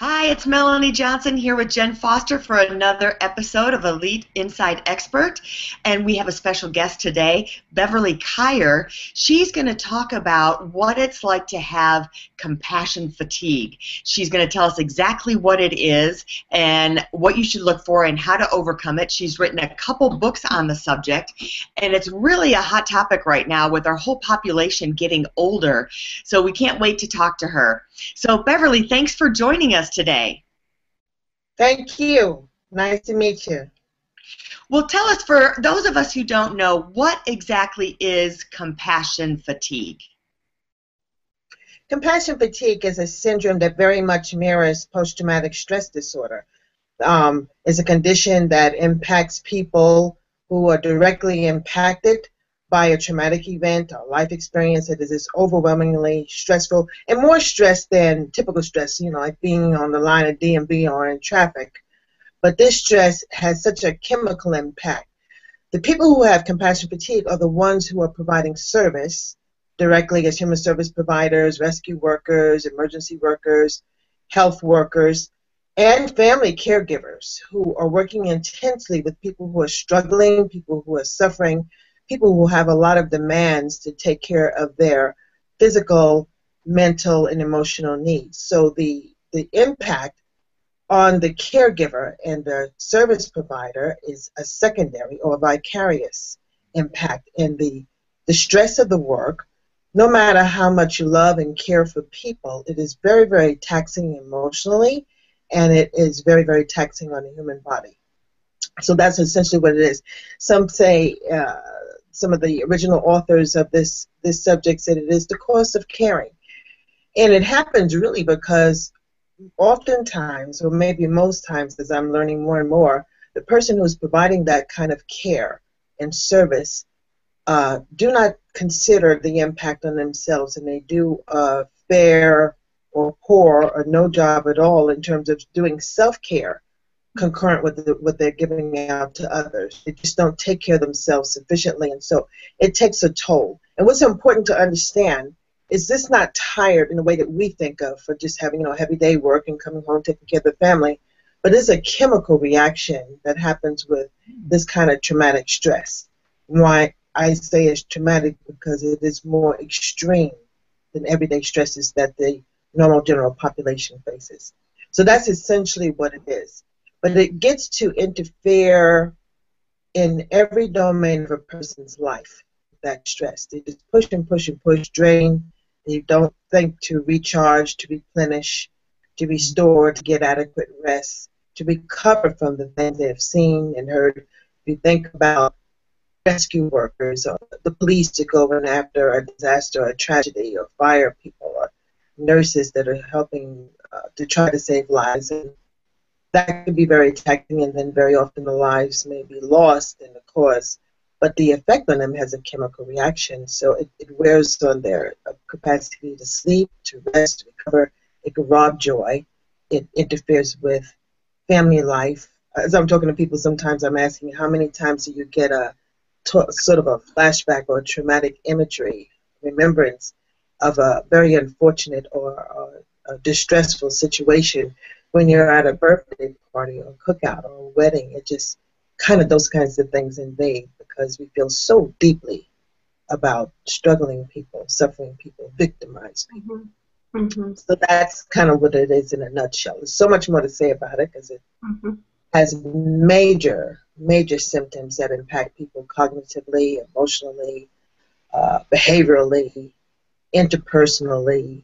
Hi, it's Melanie Johnson here with Jen Foster for another episode of Elite Inside Expert. And we have a special guest today, Beverly Kyer. She's going to talk about what it's like to have compassion fatigue. She's going to tell us exactly what it is and what you should look for and how to overcome it. She's written a couple books on the subject, and it's really a hot topic right now with our whole population getting older. So we can't wait to talk to her. So, Beverly, thanks for joining us today. Thank you. Nice to meet you. Well, tell us, for those of us who don't know, what exactly is compassion fatigue? Compassion fatigue is a syndrome that very much mirrors post traumatic stress disorder. Um, it's a condition that impacts people who are directly impacted by a traumatic event or life experience that is overwhelmingly stressful and more stress than typical stress, you know, like being on the line of DMV or in traffic. But this stress has such a chemical impact. The people who have compassion fatigue are the ones who are providing service directly as human service providers, rescue workers, emergency workers, health workers, and family caregivers who are working intensely with people who are struggling, people who are suffering people who have a lot of demands to take care of their physical, mental, and emotional needs. So the the impact on the caregiver and the service provider is a secondary or vicarious impact. In the the stress of the work no matter how much you love and care for people it is very very taxing emotionally and it is very very taxing on the human body. So that's essentially what it is. Some say uh, some of the original authors of this this subject said it is the cost of caring, and it happens really because oftentimes, or maybe most times, as I'm learning more and more, the person who's providing that kind of care and service uh, do not consider the impact on themselves, and they do a fair or poor or no job at all in terms of doing self care concurrent with the, what they're giving out to others. They just don't take care of themselves sufficiently, and so it takes a toll. And what's important to understand is this not tired in the way that we think of for just having you know heavy day work and coming home taking care of the family, but it's a chemical reaction that happens with this kind of traumatic stress. Why I say it's traumatic because it is more extreme than everyday stresses that the normal general population faces. So that's essentially what it is but it gets to interfere in every domain of a person's life. That stress, they just push and push and push, drain. They don't think to recharge, to replenish, to restore, to get adequate rest, to recover from the things they have seen and heard. If you think about rescue workers or the police to go in after a disaster or a tragedy or fire people or nurses that are helping uh, to try to save lives and that can be very taxing, and then very often the lives may be lost in the cause. But the effect on them has a chemical reaction, so it, it wears on their uh, capacity to sleep, to rest, to recover. It can rob joy. It interferes with family life. As I'm talking to people, sometimes I'm asking, how many times do you get a sort of a flashback or traumatic imagery, remembrance of a very unfortunate or, or distressful situation when you're at a birthday party or a cookout or a wedding, it just kind of those kinds of things invade because we feel so deeply about struggling people, suffering people, victimized people. Mm-hmm. Mm-hmm. So that's kind of what it is in a nutshell. There's so much more to say about it because it mm-hmm. has major, major symptoms that impact people cognitively, emotionally, uh, behaviorally, interpersonally,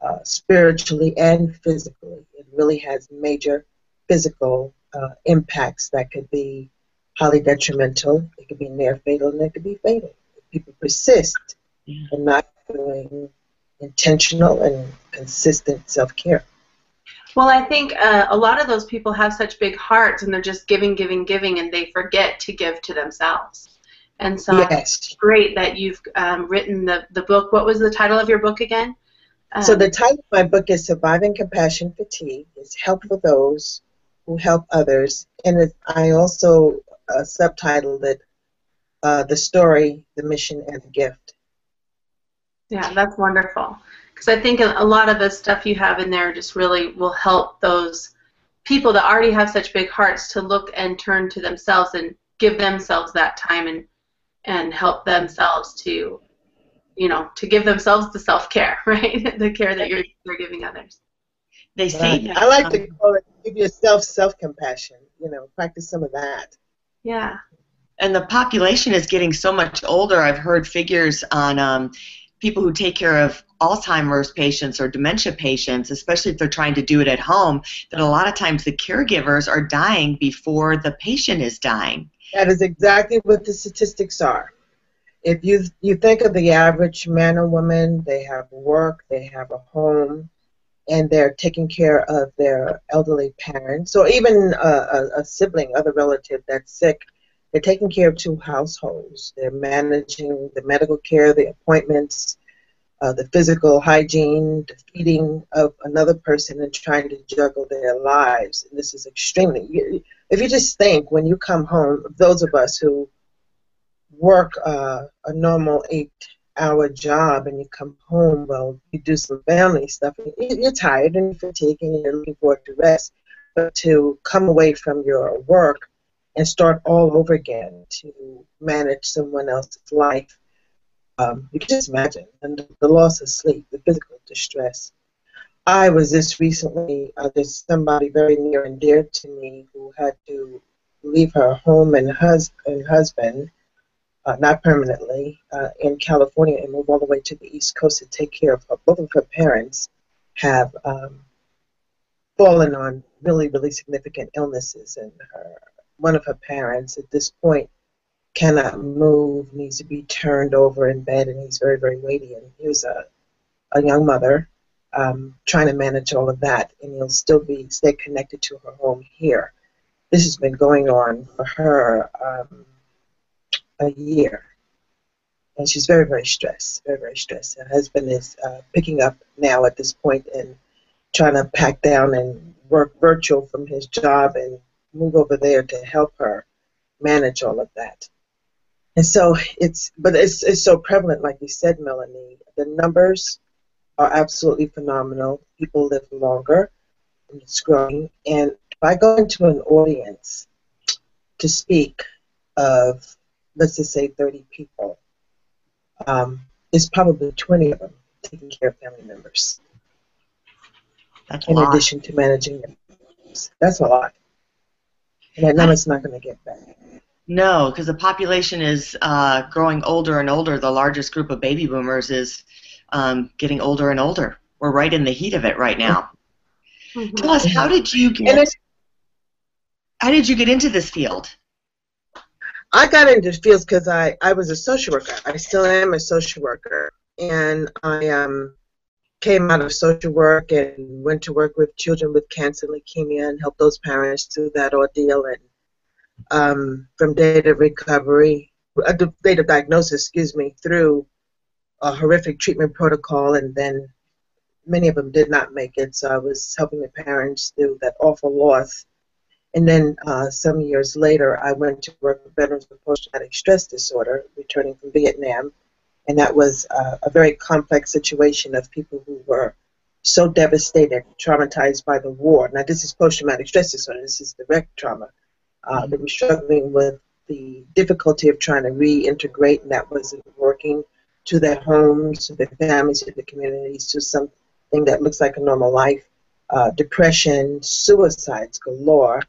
uh, spiritually and physically. Really has major physical uh, impacts that could be highly detrimental. It could be near fatal, and it could be fatal. If people persist yeah. in not doing intentional and consistent self care. Well, I think uh, a lot of those people have such big hearts and they're just giving, giving, giving, and they forget to give to themselves. And so yes. it's great that you've um, written the, the book. What was the title of your book again? Um, so the title of my book is Surviving Compassion Fatigue. It's help for those who help others. And it, I also uh, subtitled it uh, The Story, the Mission, and the Gift. Yeah, that's wonderful because I think a lot of the stuff you have in there just really will help those people that already have such big hearts to look and turn to themselves and give themselves that time and and help themselves to you know to give themselves the self care right? The care that you're you're giving others. They say right. I like to call it give yourself self compassion you know practice some of that. Yeah. And the population is getting so much older. I've heard figures on um, people who take care of Alzheimer's patients or dementia patients, especially if they're trying to do it at home, that a lot of times the caregivers are dying before the patient is dying. That is exactly what the statistics are. If you you think of the average man or woman, they have work, they have a home, and they're taking care of their elderly parents, or even a, a, a sibling, other relative that's sick. They're taking care of two households. They're managing the medical care, the appointments, uh, the physical hygiene, the feeding of another person, and trying to juggle their lives. And this is extremely. If you just think when you come home, those of us who work a normal eight-hour job and you come home, well, you do some family stuff. You're tired and fatigued, and you're looking forward to rest. But to come away from your work and start all over again to manage someone else's life um, you can just imagine, and the loss of sleep, the physical distress. I was just recently, uh, there's somebody very near and dear to me who had to leave her home and, hus- and husband, uh, not permanently, uh, in California and move all the way to the East Coast to take care of her. Both of her parents have um, fallen on really, really significant illnesses, and her, one of her parents at this point cannot move, needs to be turned over in bed, and he's very, very weighty. And he was a, a young mother um, trying to manage all of that, and he'll still be stay connected to her home here. This has been going on for her um, a year, and she's very, very stressed, very, very stressed. Her husband is uh, picking up now at this point and trying to pack down and work virtual from his job and move over there to help her manage all of that. And so it's, but it's, it's so prevalent, like you said, Melanie. The numbers are absolutely phenomenal. People live longer, and it's growing. And if I go into an audience to speak of, let's just say, 30 people, um, it's probably 20 of them taking care of family members. That's in addition to managing them. That's a lot. And that number's not going to get back. No, because the population is uh, growing older and older. The largest group of baby boomers is um, getting older and older. We're right in the heat of it right now. Mm-hmm. Tell us, how did you get? How did you get into this field? I got into fields because I, I was a social worker. I still am a social worker, and I um, came out of social work and went to work with children with cancer, leukemia, and helped those parents through that ordeal and um, from data recovery, uh, data diagnosis, excuse me, through a horrific treatment protocol, and then many of them did not make it. So I was helping the parents through that awful loss. And then uh, some years later, I went to work with veterans with post-traumatic stress disorder, returning from Vietnam, and that was uh, a very complex situation of people who were so devastated, traumatized by the war. Now, this is post-traumatic stress disorder. This is direct trauma uh, they were struggling with the difficulty of trying to reintegrate, and that wasn't working to their homes, to their families, to the communities, to something that looks like a normal life. Uh, depression, suicides galore,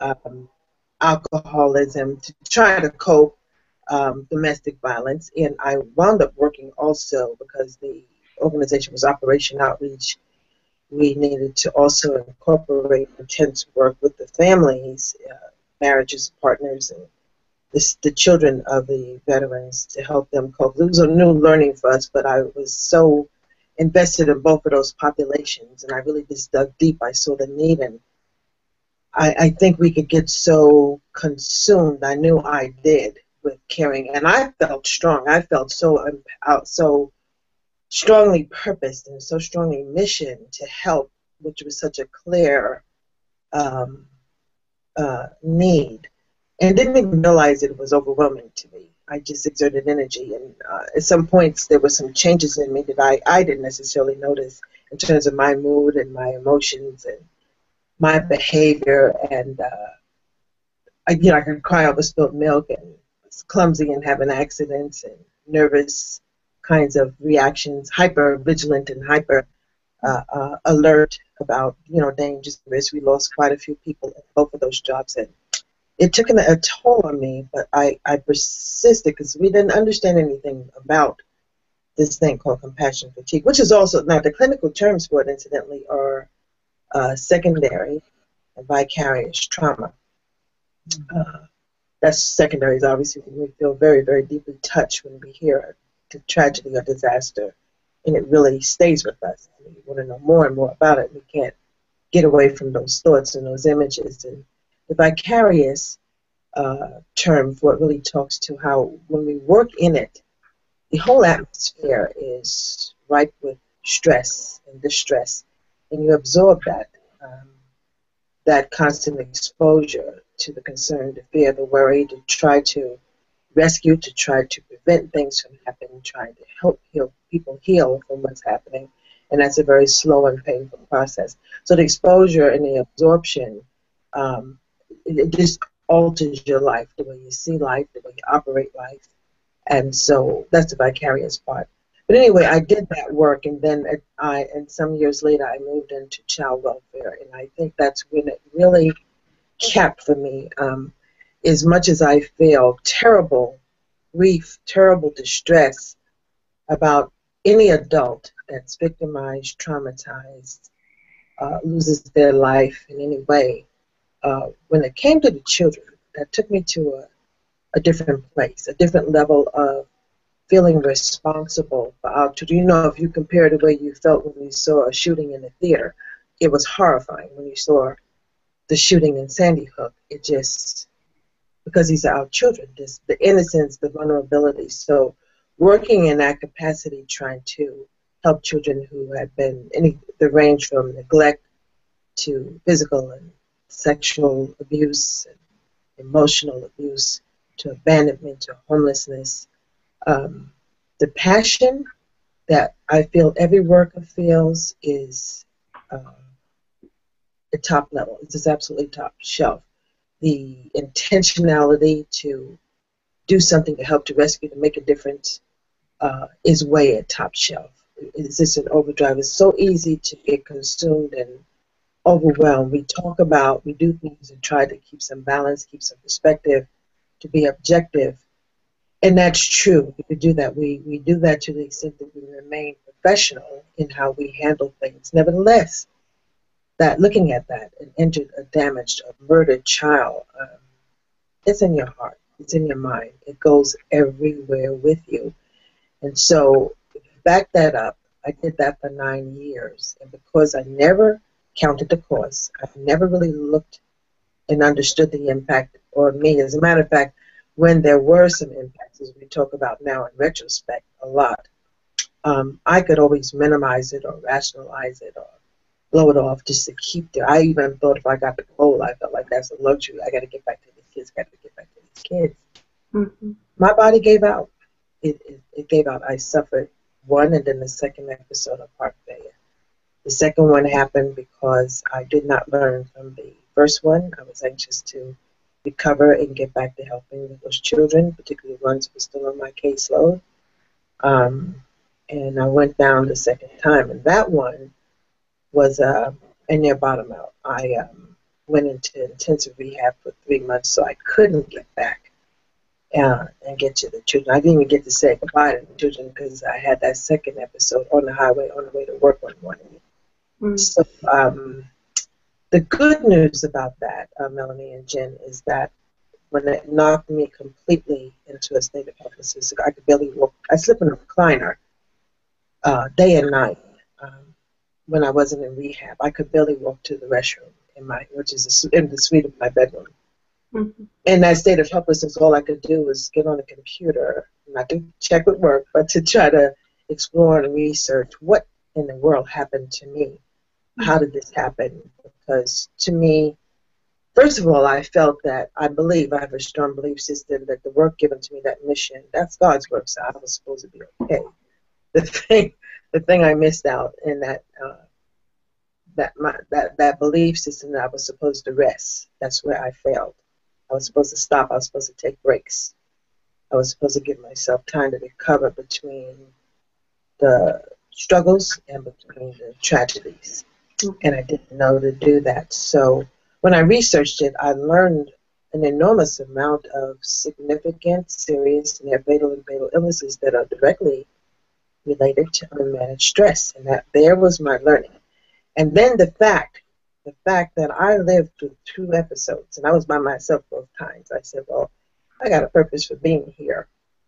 um, alcoholism, to try to cope, um, domestic violence. And I wound up working also because the organization was Operation Outreach. We needed to also incorporate intense work with the families. Uh, marriages, partners, and this, the children of the veterans to help them cope. It was a new learning for us, but I was so invested in both of those populations, and I really just dug deep. I saw the need, and I, I think we could get so consumed. I knew I did with caring, and I felt strong. I felt so out, so strongly purposed and so strongly mission to help, which was such a clear um, uh, need, and didn't even realize it was overwhelming to me. I just exerted energy, and uh, at some points there were some changes in me that I, I didn't necessarily notice in terms of my mood and my emotions and my behavior. And uh, I, you know, I can cry over spilled milk and clumsy and having accidents and nervous kinds of reactions, hyper vigilant and hyper uh, uh, alert about you know dangers and risks. We lost quite a few people in both of those jobs, and it took an, a toll on me, but I, I persisted because we didn't understand anything about this thing called compassion fatigue, which is also, now the clinical terms for it, incidentally, are uh, secondary and vicarious trauma. Uh, that's secondary is obviously we feel very, very deeply touched when we hear a tragedy or disaster, and it really stays with us. And we want to know more and more about it. We can't get away from those thoughts and those images and the vicarious uh, term for it really talks to how when we work in it, the whole atmosphere is ripe with stress and distress, and you absorb that um, that constant exposure to the concern, the fear, the worry, to try to rescue, to try to prevent things from happening, trying to help heal people heal from what's happening, and that's a very slow and painful process. So the exposure and the absorption um, it just alters your life, the way you see life, the way you operate life. And so that's the vicarious part. But anyway, I did that work, and then I, and some years later, I moved into child welfare, and I think that's when it really kept for me. Um, as much as I feel terrible grief, terrible distress about any adult that's victimized, traumatized, uh, loses their life in any way, uh, when it came to the children, that took me to a, a different place, a different level of feeling responsible for our children. You know, if you compare the way you felt when you saw a shooting in the theater, it was horrifying when you saw the shooting in Sandy Hook. It just, because these are our children, this, the innocence, the vulnerability. So, working in that capacity, trying to help children who had been any the range from neglect to physical and sexual abuse, and emotional abuse, to abandonment, to homelessness. Um, the passion that I feel every worker feels is uh, top level. It's absolutely top shelf. The intentionality to do something to help to rescue, to make a difference, uh, is way at top shelf. It's just an overdrive. It's so easy to get consumed and overwhelmed. We talk about, we do things and try to keep some balance, keep some perspective, to be objective. And that's true. We do that. We, we do that to the extent that we remain professional in how we handle things. Nevertheless, that looking at that, an injured, a damaged, a murdered child, um, it's in your heart. It's in your mind. It goes everywhere with you. And so, back that up. I did that for nine years. And because I never counted the cost. I never really looked and understood the impact on me. As a matter of fact, when there were some impacts, as we talk about now in retrospect a lot, um, I could always minimize it or rationalize it or blow it off just to keep there. I even thought if I got the cold, I felt like that's a luxury. I got to get back to these kids. Got to get back to these kids. Mm-hmm. My body gave out. It, it, it gave out. I suffered one, and then the second episode of heart failure. The second one happened because I did not learn from the first one. I was anxious to recover and get back to helping those children, particularly ones who were still on my caseload. Um, and I went down the second time, and that one was uh, a near bottom out. I um, went into intensive rehab for three months, so I couldn't get back uh, and get to the children. I didn't even get to say goodbye to the children because I had that second episode on the highway on the way to work one morning. Mm. So, um, the good news about that, uh, Melanie and Jen, is that when it knocked me completely into a state of helplessness, I could barely walk. I slept in a recliner uh, day and night when I wasn't in rehab. I could barely walk to the restroom in my, which is a, in the suite of my bedroom. Mm-hmm. In that state of helplessness, all I could do was get on a computer, not to check with work, but to try to explore and research what in the world happened to me. How did this happen? Because to me, first of all, I felt that I believe I have a strong belief system that the work given to me, that mission, that's God's work, so I was supposed to be okay. The thing, the thing I missed out in that uh, that my that that belief system that I was supposed to rest. That's where I failed. I was supposed to stop. I was supposed to take breaks. I was supposed to give myself time to recover between the struggles and between the tragedies. And I didn't know to do that. So when I researched it, I learned an enormous amount of significant, serious, and fatal and fatal illnesses that are directly related to unmanaged stress. And that there was my learning. And then the fact, the fact that I lived through two episodes, and I was by myself both times. I said, well, I got a purpose for being here.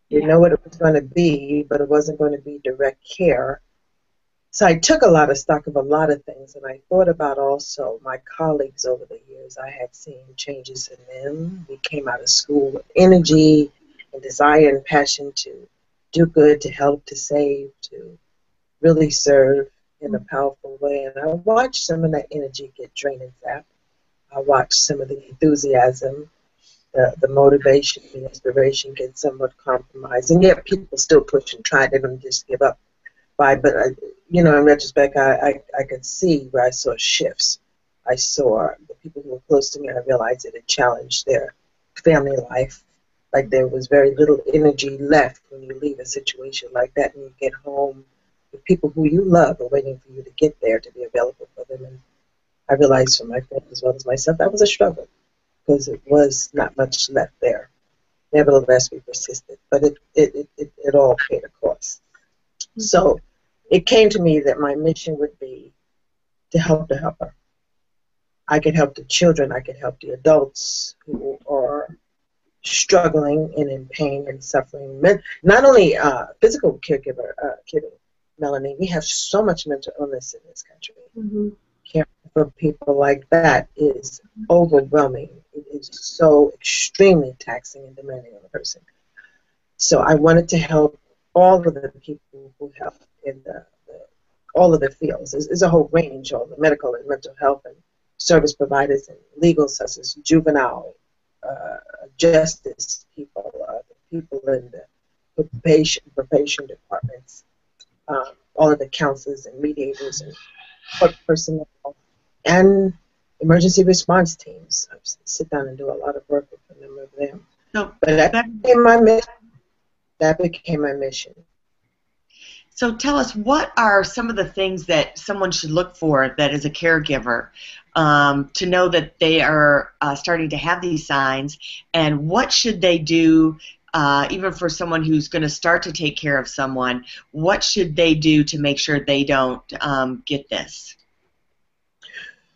You know what it was going to be, but it wasn't going to be direct care. So I took a lot of stock of a lot of things, and I thought about also my colleagues over the years. I had seen changes in them. We came out of school with energy and desire and passion to do good, to help, to save, to really serve in a powerful way. And I watched some of that energy get drained and zapped. I watched some of the enthusiasm the, the motivation, the inspiration get somewhat compromised. And yet people still push and try. They don't just give up. By, but I, you know, in retrospect, I, I, I could see where I saw shifts. I saw the people who were close to me. I realized it had challenged their family life. Like there was very little energy left when you leave a situation like that and you get home. The people who you love are waiting for you to get there to be available for them. And I realized for my friends as well as myself that was a struggle because it was not much left there. Nevertheless, we persisted, but it, it, it, it, all paid a cost. So it came to me that my mission would be to help the helper. I could help the children, I could help the adults who are struggling and in pain and suffering. Not only uh, physical caregiver, uh, Melanie, we have so much mental illness in this country. Mm-hmm caring for people like that is overwhelming. It is so extremely taxing and demanding on a person. So I wanted to help all of the people who help in the, the all of the fields. There's, there's, a whole range, all the medical and mental health and service providers and legal, such as juvenile uh, justice people, uh, people in the probation, probation departments, um, all of the counselors and mediators and court personnel, and emergency response teams. I sit down and do a lot of work with a number of them. No, but that, that became my mission. That became my mission. So tell us, what are some of the things that someone should look for that is a caregiver um, to know that they are uh, starting to have these signs, and what should they do uh, even for someone who's going to start to take care of someone, what should they do to make sure they don't um, get this?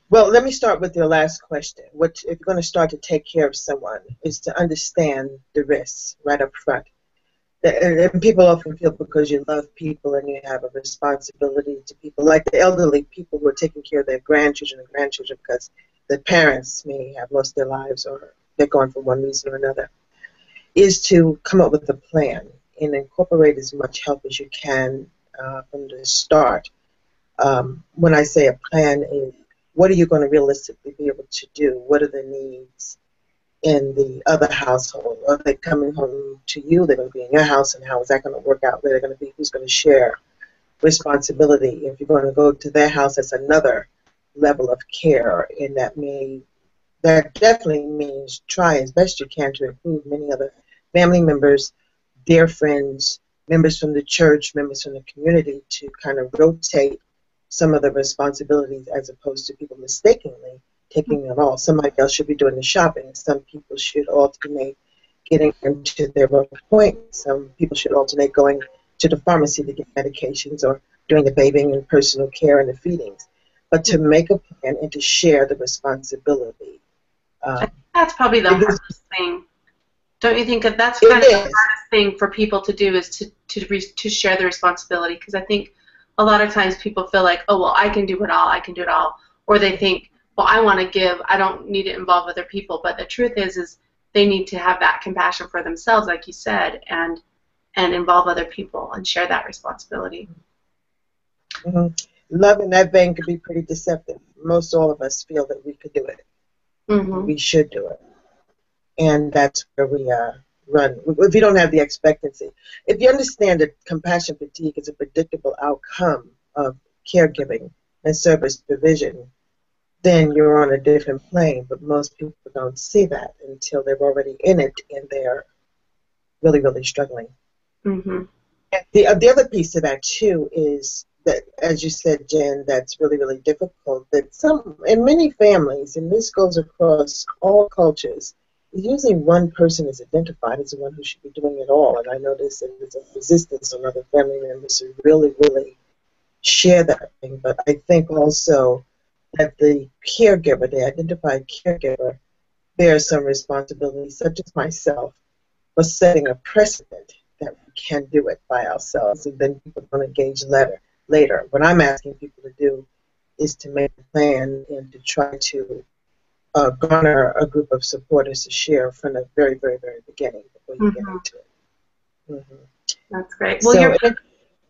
Well, let me start with your last question. What if you're going to start to take care of someone is to understand the risks right up front. And people often feel because you love people and you have a responsibility to people, like the elderly people who are taking care of their grandchildren and grandchildren because the parents may have lost their lives or they're gone for one reason or another is to come up with a plan and incorporate as much help as you can uh, from the start. Um, when I say a plan, is what are you going to realistically be able to do? What are the needs in the other household? Are they coming home to you? They're going to be in your house, and how is that going to work out? Where they're going to be? Who's going to share responsibility? If you're going to go to their house, that's another level of care, and that may that definitely means try as best you can to include many other family members, dear friends, members from the church, members from the community to kind of rotate some of the responsibilities as opposed to people mistakenly taking it all. Somebody else should be doing the shopping. Some people should alternate getting into their appointments. Some people should alternate going to the pharmacy to get medications or doing the bathing and personal care and the feedings. But to make a plan and to share the responsibility. Um, that's probably the hardest thing don't you think that that's kind of is. the hardest thing for people to do is to to re- to share the responsibility? Because I think a lot of times people feel like, oh, well, I can do it all, I can do it all. Or they think, well, I want to give, I don't need to involve other people. But the truth is, is they need to have that compassion for themselves, like you said, and and involve other people and share that responsibility. Mm-hmm. Love in that vein can be pretty deceptive. Most all of us feel that we could do it. Mm-hmm. We should do it. And that's where we uh, run. If you don't have the expectancy. If you understand that compassion fatigue is a predictable outcome of caregiving and service provision, then you're on a different plane. But most people don't see that until they're already in it and they're really, really struggling. Mm-hmm. The, uh, the other piece of that, too, is that, as you said, Jen, that's really, really difficult. That some, in many families, and this goes across all cultures, usually one person is identified as the one who should be doing it all. And I notice that there's a resistance on other family members who really, really share that thing. But I think also that the caregiver, the identified caregiver, bears some responsibility, such as myself, for setting a precedent that we can do it by ourselves, and then people don't engage later. Later, what I'm asking people to do is to make a plan and to try to uh, garner a group of supporters to share from the very, very, very beginning before you mm-hmm. get into it. Mm-hmm. That's great. Well, so,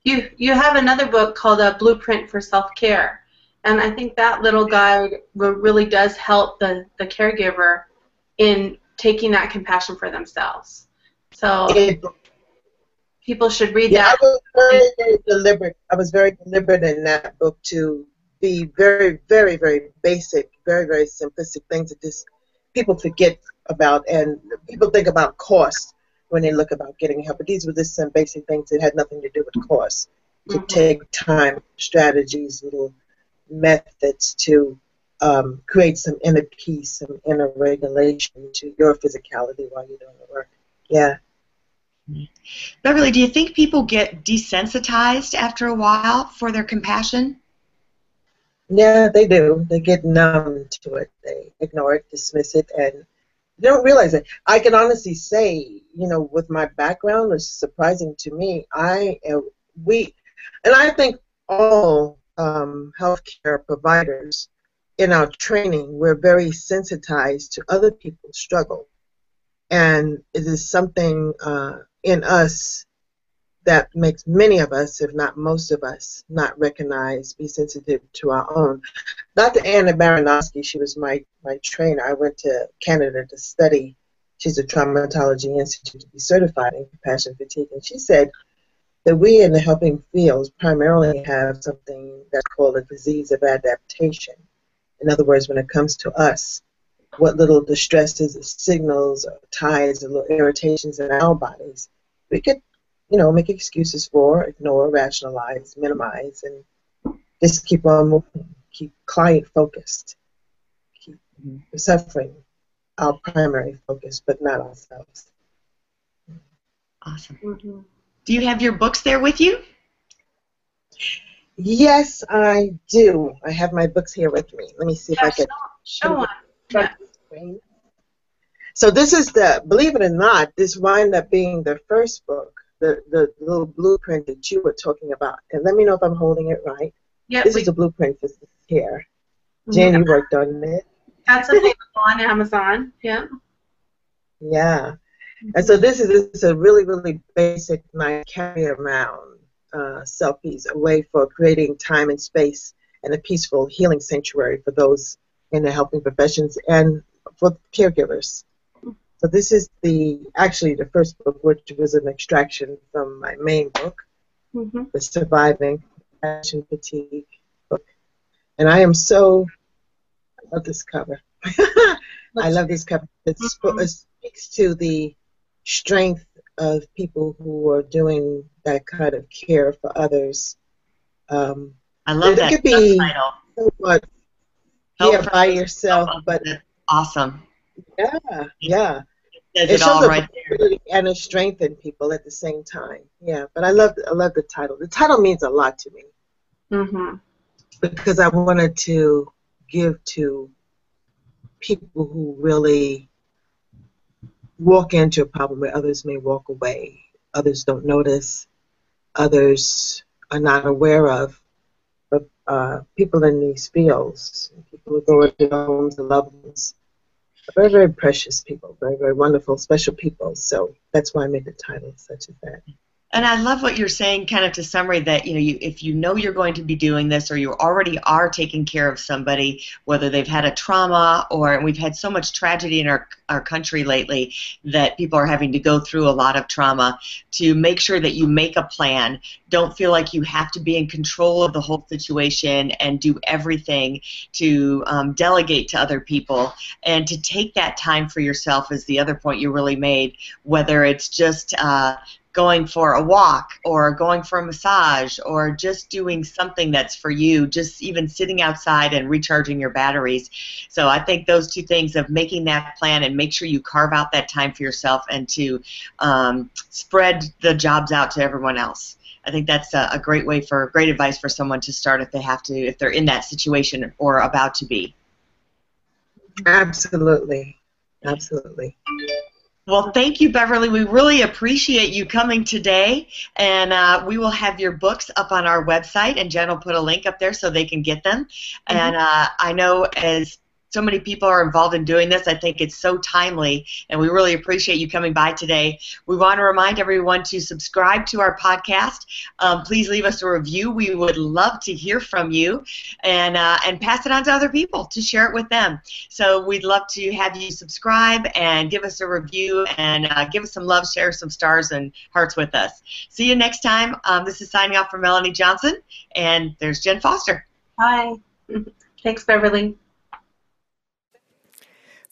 you you have another book called A Blueprint for Self Care, and I think that little guide really does help the the caregiver in taking that compassion for themselves. So. People should read yeah, that. I was very, very deliberate. I was very deliberate in that book to be very, very, very basic, very, very simplistic things that just people forget about, and people think about cost when they look about getting help. But these were just some basic things that had nothing to do with cost. To mm-hmm. take time, strategies, little methods to um, create some inner peace, some inner regulation to your physicality while you're doing the work. Yeah. Beverly, do you think people get desensitized after a while for their compassion? Yeah, they do. They get numb to it. They ignore it, dismiss it, and they don't realize it. I can honestly say, you know, with my background, it's surprising to me. I am, we, and I think all um, healthcare providers in our training, we're very sensitized to other people's struggle, and it is something uh, in us that makes many of us, if not most of us, not recognize, be sensitive to our own. Dr. Anna Baranowsky, she was my, my trainer. I went to Canada to study. She's a traumatology institute to be certified in compassion fatigue. And she said that we in the helping fields primarily have something that's called a disease of adaptation. In other words, when it comes to us, what little distresses, signals, or ties, or little irritations in our bodies, we could, you know, make excuses for, ignore, rationalize, minimize, and just keep on moving, keep client focused, keep mm-hmm. suffering our primary focus, but not ourselves. Awesome. Mm-hmm. Do you have your books there with you? Yes, I do. I have my books here with me. Let me see yeah, if I can. Show. Yeah. So this is the, believe it or not, this wound up being the first book, the, the little blueprint that you were talking about. And let me know if I'm holding it right. Yeah. This we, is the blueprint for here. Jen, yeah. you worked on it. That's available on Amazon. Yeah. Yeah. And so this is, a really, really basic, nice carry around uh, a way for creating time and space and a peaceful healing sanctuary for those in the helping professions and for caregivers. So this is the actually the first book, which was an extraction from my main book, mm-hmm. the Surviving Passion Fatigue book. And I am so I love this cover. I love this cover. Mm-hmm. It speaks to the strength of people who are doing that kind of care for others. Um, I love it that could be somewhat yeah, by yourself, but awesome. Yeah, yeah says it, it all right there. And a strength in people at the same time. Yeah, but I love I love the title. The title means a lot to me. Mm-hmm. Because I wanted to give to people who really walk into a problem where others may walk away, others don't notice, others are not aware of. But uh, people in these fields, people who go into homes and loved ones, very, very precious people, very, very wonderful, special people. So that's why I made the title such as that. And I love what you're saying, kind of to summary that you know, you, if you know you're going to be doing this, or you already are taking care of somebody, whether they've had a trauma or we've had so much tragedy in our our country lately that people are having to go through a lot of trauma. To make sure that you make a plan, don't feel like you have to be in control of the whole situation and do everything. To um, delegate to other people and to take that time for yourself is the other point you really made. Whether it's just uh, going for a walk or going for a massage or just doing something that's for you, just even sitting outside and recharging your batteries. So I think those two things of making that plan and make sure you carve out that time for yourself and to um, spread the jobs out to everyone else. I think that's a, a great way for great advice for someone to start if they have to, if they're in that situation or about to be. Absolutely. Absolutely. Well, thank you, Beverly. We really appreciate you coming today, and uh, we will have your books up on our website, and Jen will put a link up there so they can get them. Mm-hmm. And uh, I know as so many people are involved in doing this. I think it's so timely, and we really appreciate you coming by today. We want to remind everyone to subscribe to our podcast. Um, please leave us a review. We would love to hear from you, and uh, and pass it on to other people to share it with them. So we'd love to have you subscribe and give us a review and uh, give us some love, share some stars and hearts with us. See you next time. Um, this is signing off for Melanie Johnson, and there's Jen Foster. Hi. Thanks, Beverly.